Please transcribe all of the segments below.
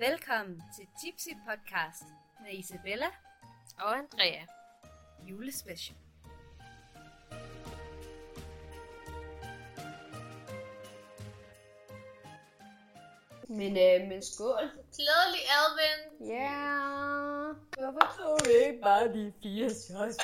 Velkommen til Tipsy Podcast med Isabella Og Andrea. julespecial. Men, øh, men skål. Glædelig advent. Ja. Yeah. Hvorfor tog vi ikke bare de fire shots?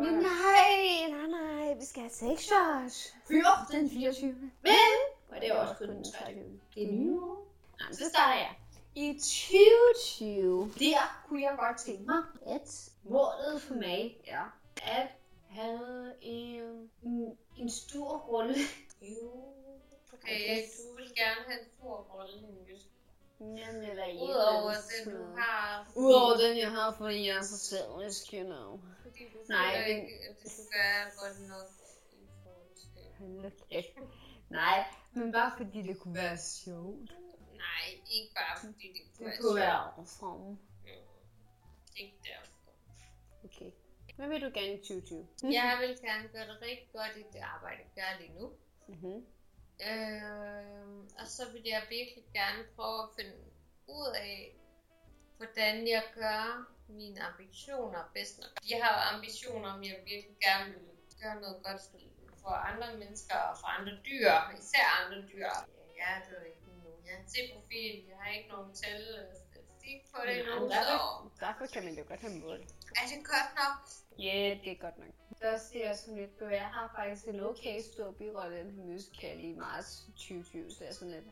Nej, nej, nej, vi skal have seks shots. Før den 24. Men, og det er også kun den 23. Det er nye år. Så starter jeg. I 2020, der kunne jeg godt tænke mig, at målet for mig er at have en, en stor rolle. Jo. Okay, du vil gerne have en stor rolle i en musical. Jamen, eller i Udover den, du har. Udover den, jeg har, fordi jeg er så selvisk, you know. Fordi du Nej, men- ikke, at du gør godt nok i forhold til... Nej, men bare fordi det kunne være sjovt. Nej, ikke bare fordi det kunne Det være kunne sjovt. være awesome. Ikke derfor. Okay. Hvad vil du gerne i 2020? Jeg vil gerne gøre det rigtig godt i det arbejde, jeg gør lige nu. Mm-hmm. Øh, og så vil jeg virkelig gerne prøve at finde ud af, hvordan jeg gør mine ambitioner bedst nok. Jeg har ambitioner om, jeg virkelig gerne vil gøre noget godt for- for andre mennesker og for andre dyr, især andre dyr. Ja, det er ikke nu. Jeg har profil, jeg har ikke nogen tal øh, statistik på det endnu, derfor, derfor kan man jo godt have mål. er det godt nok? Ja, yeah, det er godt nok. Der ser jeg sådan lidt på, jeg har faktisk en okay stor birolle i den her musical i marts 2020, så jeg er sådan lidt,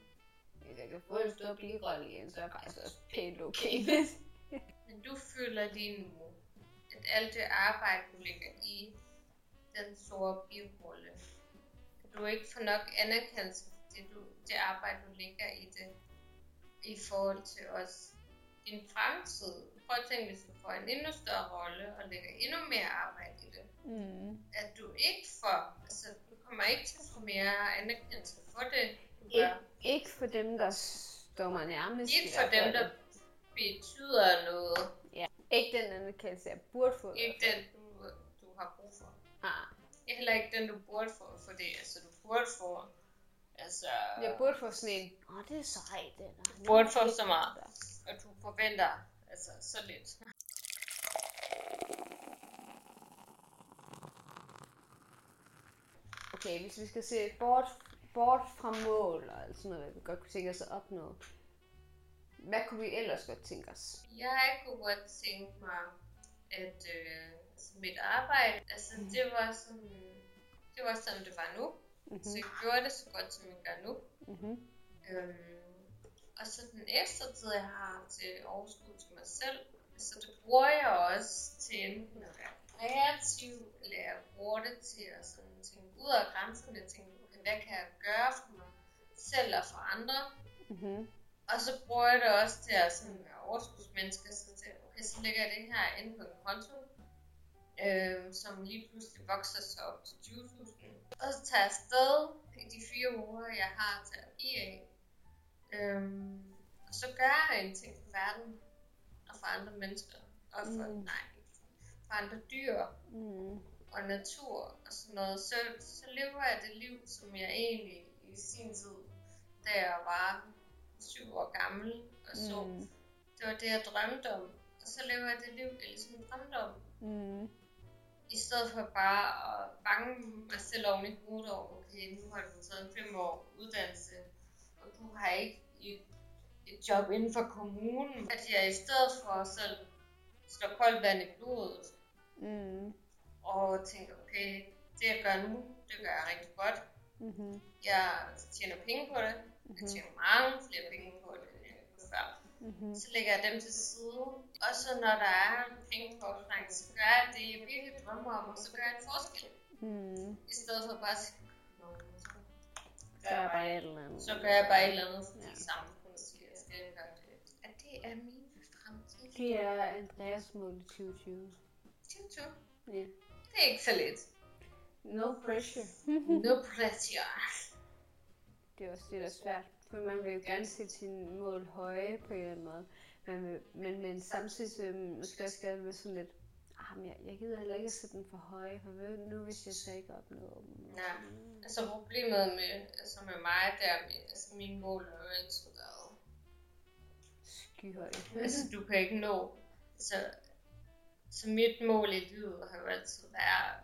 hvis jeg kan få en stor birolle igen, så er jeg faktisk også pænt okay. Men du føler lige nu, at alt det arbejde, du lægger i den store birolle, du ikke får nok anerkendelse for det, du, det arbejde, du lægger i det, i forhold til os din fremtid. Prøv at tænke, hvis du får en endnu større rolle og lægger endnu mere arbejde i det, Mm. at du ikke får, altså du kommer ikke til at få mere anerkendelse for det, du Ikke, gør. ikke for dem, der står mig nærmest. Ikke for dem, der betyder noget. Ja. Ikke den anerkendelse, jeg burde få. Ikke den, du, du har brug for. Heller ikke den, du burde få, for det. Altså, du burde få... Altså, Jeg burde få sådan en, åh, oh, det er sejt, det der. du burde få så meget, og du forventer altså så lidt. Okay, hvis vi skal se bort, bort fra mål og alt sådan noget, vi godt kunne tænke os at opnå. Hvad kunne vi ellers godt tænke os? Jeg kunne godt tænke mig, at øh, mit arbejde, altså det var sådan, det var sådan, det var nu. Mhm. Så jeg gjorde det så godt, som jeg gør nu. Mm-hmm. Øhm, og så den ekstra tid, jeg har til overskud til mig selv, så det bruger jeg også til enten at være kreativ, eller jeg bruger det til at sådan tænke ud af grænserne, tænke, okay, hvad kan jeg gøre for mig selv og for andre? Mm-hmm. Og så bruger jeg det også til at sådan være overskudsmenneske, så til, okay, så lægger jeg det her ind på en konto, øh, som lige pludselig vokser sig op til 20.000. Og så tager jeg afsted i de fire uger, jeg har terapi af. Øhm, og så gør jeg en ting for verden, og for andre mennesker, og for, mm. nej, for andre dyr Mm. og natur og sådan noget, så, så lever jeg det liv, som jeg egentlig i sin tid, da jeg var syv år gammel, og så Mm. det var det, jeg drømte om. Og så lever jeg det liv, jeg ligesom drømte om. Mm. I stedet for bare at bange mig selv oven i hovedet over, okay, nu har du taget en fem år uddannelse, og du har ikke et, et job inden for kommunen. At jeg i stedet for selv slår koldt vand i blodet, Mm. og tænker, okay, det jeg gør nu, det gør jeg rigtig godt. Mm-hmm. Jeg tjener penge på det. Jeg tjener mange flere penge på det, end før. Mm-hmm. Så lægger jeg dem til side. Og så når der er på så gør jeg det, jeg virkelig drømmer om, og så gør jeg en forskel. Mm. I stedet for bare at sige, "Nå, så er jeg bare et eller andet. så gør jeg bare et eller andet, fordi Ja. skal gøre det. At det er min fremtid. Det er Andreas mål i 2020. Tinto. Ja. Det er ikke så let. No pressure. No pressure. Det er også det, der er svært. For man vil jo gerne sætte sine mål høje på en eller anden måde. Man vil, men, men samtidig så vil man måske også gerne være sådan lidt, ah, men jeg, jeg gider heller ikke at sætte den for høje, for hvad nu hvis jeg så ikke opnår dem? Ja. Altså problemet med, altså med mig, der med, altså mine mål har jo altid været skyhøjt. Altså, du kan ikke nå... Så, så mit mål i livet har jo altid været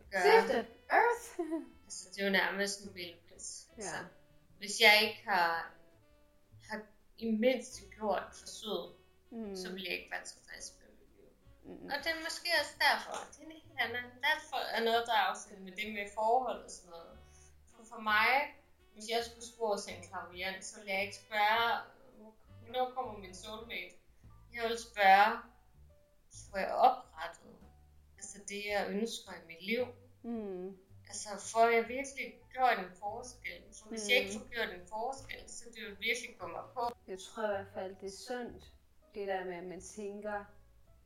at gøre... Sifted Earth! Altså, det er jo nærmest Nobelpris. Ja. Altså, hvis jeg ikke har, har i mindste gjort forsøget, mm. så vil jeg ikke være tilfreds med mit liv. Mm. Og det er måske også derfor, det er helt derfor er noget, der er afsat med det med forhold og sådan noget. For, for mig, hvis jeg skulle spore til en klaviant, så ville jeg ikke spørge, hvornår kommer min soulmate? Jeg vil spørge, får jeg oprettet altså det, jeg ønsker i mit liv? Mm. Altså, får jeg virkelig gjort en forskel? For hvis jeg ikke Mm. får gjort en forskel, så det vil virkelig mig på. Jeg tror i hvert fald, det er sundt, det der med, at man tænker,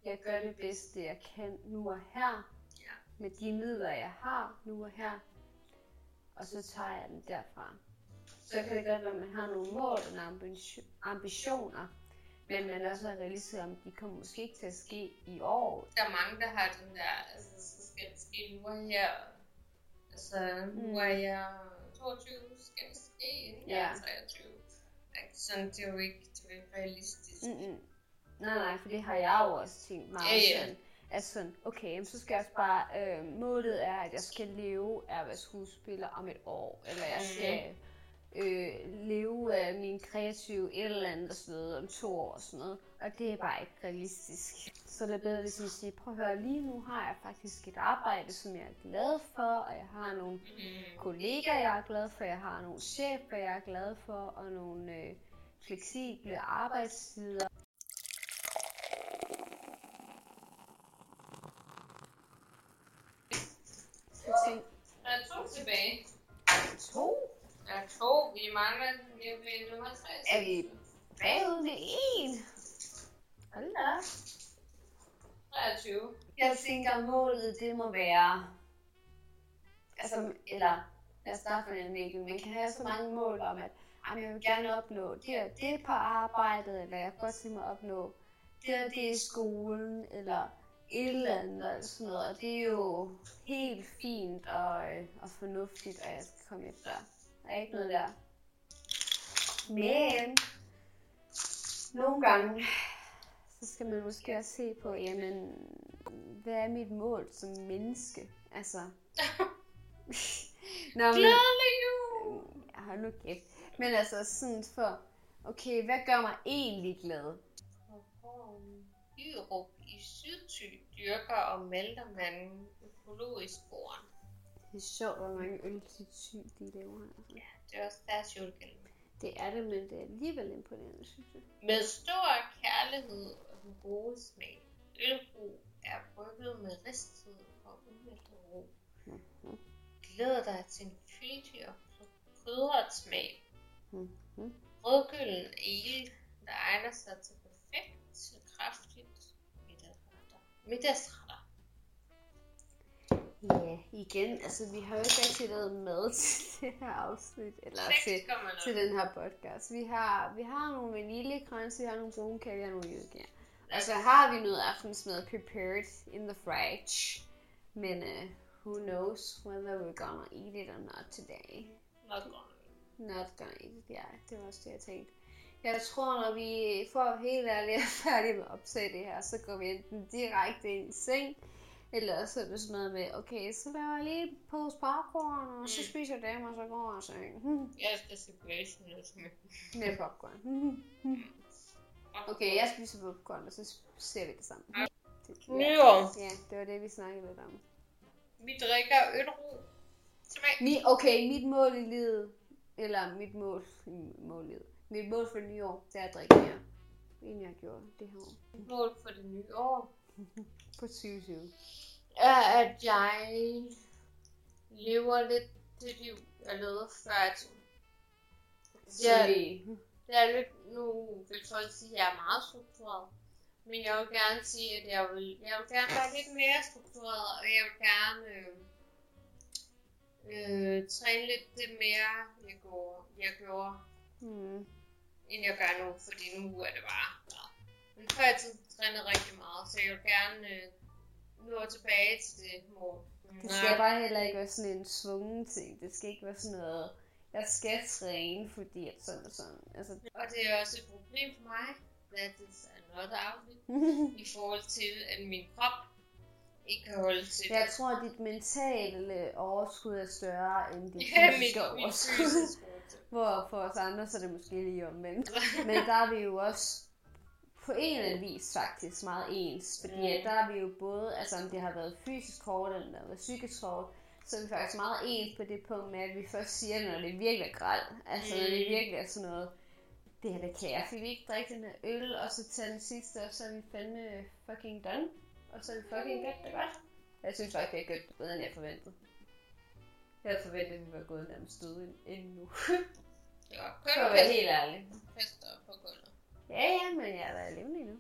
jeg gør det bedste, jeg kan nu og her, Ja. med de midler, jeg har nu og her, og så tager jeg den derfra. Så kan det godt være, at man har nogle mål og nogle ambition- ambitioner, men man også er realistisk om, de kommer måske ikke til at ske i år. Der er mange, der har den der, altså, så skal det ske nu og her. Altså, nu Mm. er jeg 22, skal det ske inden jeg Ja. er 23. Ikke? Sådan, det er jo ikke, det er ikke realistisk. Mm-mm. Nej, nej, for det har jeg jo også tænkt meget Ja, ja. sådan. At sådan, okay, så skal jeg også bare, øh, målet er, at jeg skal leve af at være skuespiller om et år, eller jeg skal øh, leve af min kreative et eller andet og sådan noget om to år og sådan noget. Og det er bare ikke realistisk. Så det er bedre ligesom at sige, prøv at høre, lige nu har jeg faktisk et arbejde, som jeg er glad for, og jeg har nogle kollegaer, jeg er glad for, jeg har nogle chefer, jeg er glad for, og nogle øh, fleksible arbejdstider. Der er to tilbage. to? Der er to, vi mangler vi er nummer 3. Er vi bagud med en? Hold da. op. 23. Jeg tænker, målet det må være... Altså, eller lad os starte med en vinkel. Man kan have så mange mål om, at jamen, jeg vil gerne opnå det og det på arbejdet, eller jeg kan godt tænke mig at opnå det og det i skolen, eller et eller andet og sådan noget. Og det er jo helt fint og, øh, og fornuftigt, at jeg skal komme efter. Der er ikke noget der. Men nogle gange, så skal man måske også se på, jamen, hvad er mit mål som menneske? Altså, Nå, men, Glædelig jul! Ja, hold nu kæft. Men altså sådan for, okay, hvad gør mig egentlig glad? Hyrup i Sydty dyrker og malter man økologisk korn. Det er sjovt, hvor mange øl til syg de laver. Altså. Ja, det er også deres julegave. Det er det, men det er alligevel imponerende, synes jeg. Med stor kærlighed og den gode smag. Ølbrug er brygget med ristet og umættet ro. Mhm. Glæd dig til en fyldig og krydret smag. Mhm. Rødgylden ale, der egner sig til perfekt til kraftigt middagsretter. Middagsretter. Ja, igen, altså vi har jo ikke rigtig lavet mad til det her afsnit, eller til, til 6,0. den her podcast. Vi har, vi har nogle vaniljekranse, vi har nogle brunkager, vi har nogle jødekager. Og så har vi noget aftensmad prepared in the fridge. Men uh, who knows whether we're gonna eat it or not today. Not gonna. Not gonna eat it, ja. Det var også det, jeg tænkte. Jeg tror, når vi får helt ærligt er færdige med at optage det her, så går vi enten direkte ind i seng, eller så er det sådan noget med, okay, så laver jeg lige en pose popcorn, og så Mm. spiser jeg dem, og så går jeg i seng. Jeg skal se Grey's Anatomy. Med popcorn. Okay, jeg spiser popcorn, og så ser vi det sammen. Det- Nyår. Ja, det var det, vi snakkede lidt om. Vi drikker ølro. Mi, okay, mit mål i livet, eller mit mål, mål i livet, mit mål for nyår, det er at drikke mere, end jeg gjorde det her år. Mål for det nye år På 2020. er, at jeg lever lidt det liv, jeg levede før jeg tog. Ja, det er lidt, nu vil folk sige, at jeg er meget struktureret. Men jeg vil gerne sige, at jeg vil, jeg vil gerne være lidt mere struktureret, og jeg vil gerne øh, øh, træne lidt det mere, jeg, går, jeg gjorde, Hmm. end jeg gør nu, fordi nu er det bare... Men før jeg trænede rigtig meget, så jeg vil gerne øh, nå tilbage til det mål. Det skal bare heller ikke være sådan en svungen ting. Det skal ikke være sådan noget, jeg skal træne, fordi at sådan og sådan. Altså, Og det er også et problem for mig, that is another afsnit, i forhold til, at min krop ikke kan holde til Jeg det. tror, at dit mentale overskud er større end dit Ja, fysiske mit, mit overskud. fysiske overskud. Hvor for os andre, så er det måske lige omvendt. Men der er vi jo også på en eller anden vis faktisk meget ens. Fordi Mm. der er vi jo både, altså om det har været fysisk hårdt, eller det har været psykisk hårdt, så er vi faktisk meget ens på det punkt med, at vi først siger, når det virkelig er grædt. Altså når det Mm. virkelig er sådan noget, det her jeg. Fik vi ikke drikke den her øl, og så tage den sidste, og så er vi fandme fucking done. Og så er vi fucking godt det godt. Jeg synes faktisk, det er godt bedre, end jeg forventede. Jeg havde forventet, at vi var gået nærmest døde ind- inden nu. Det var helt ærlig. pester på gulvet. Ja, ja, men jeg er da levende endnu.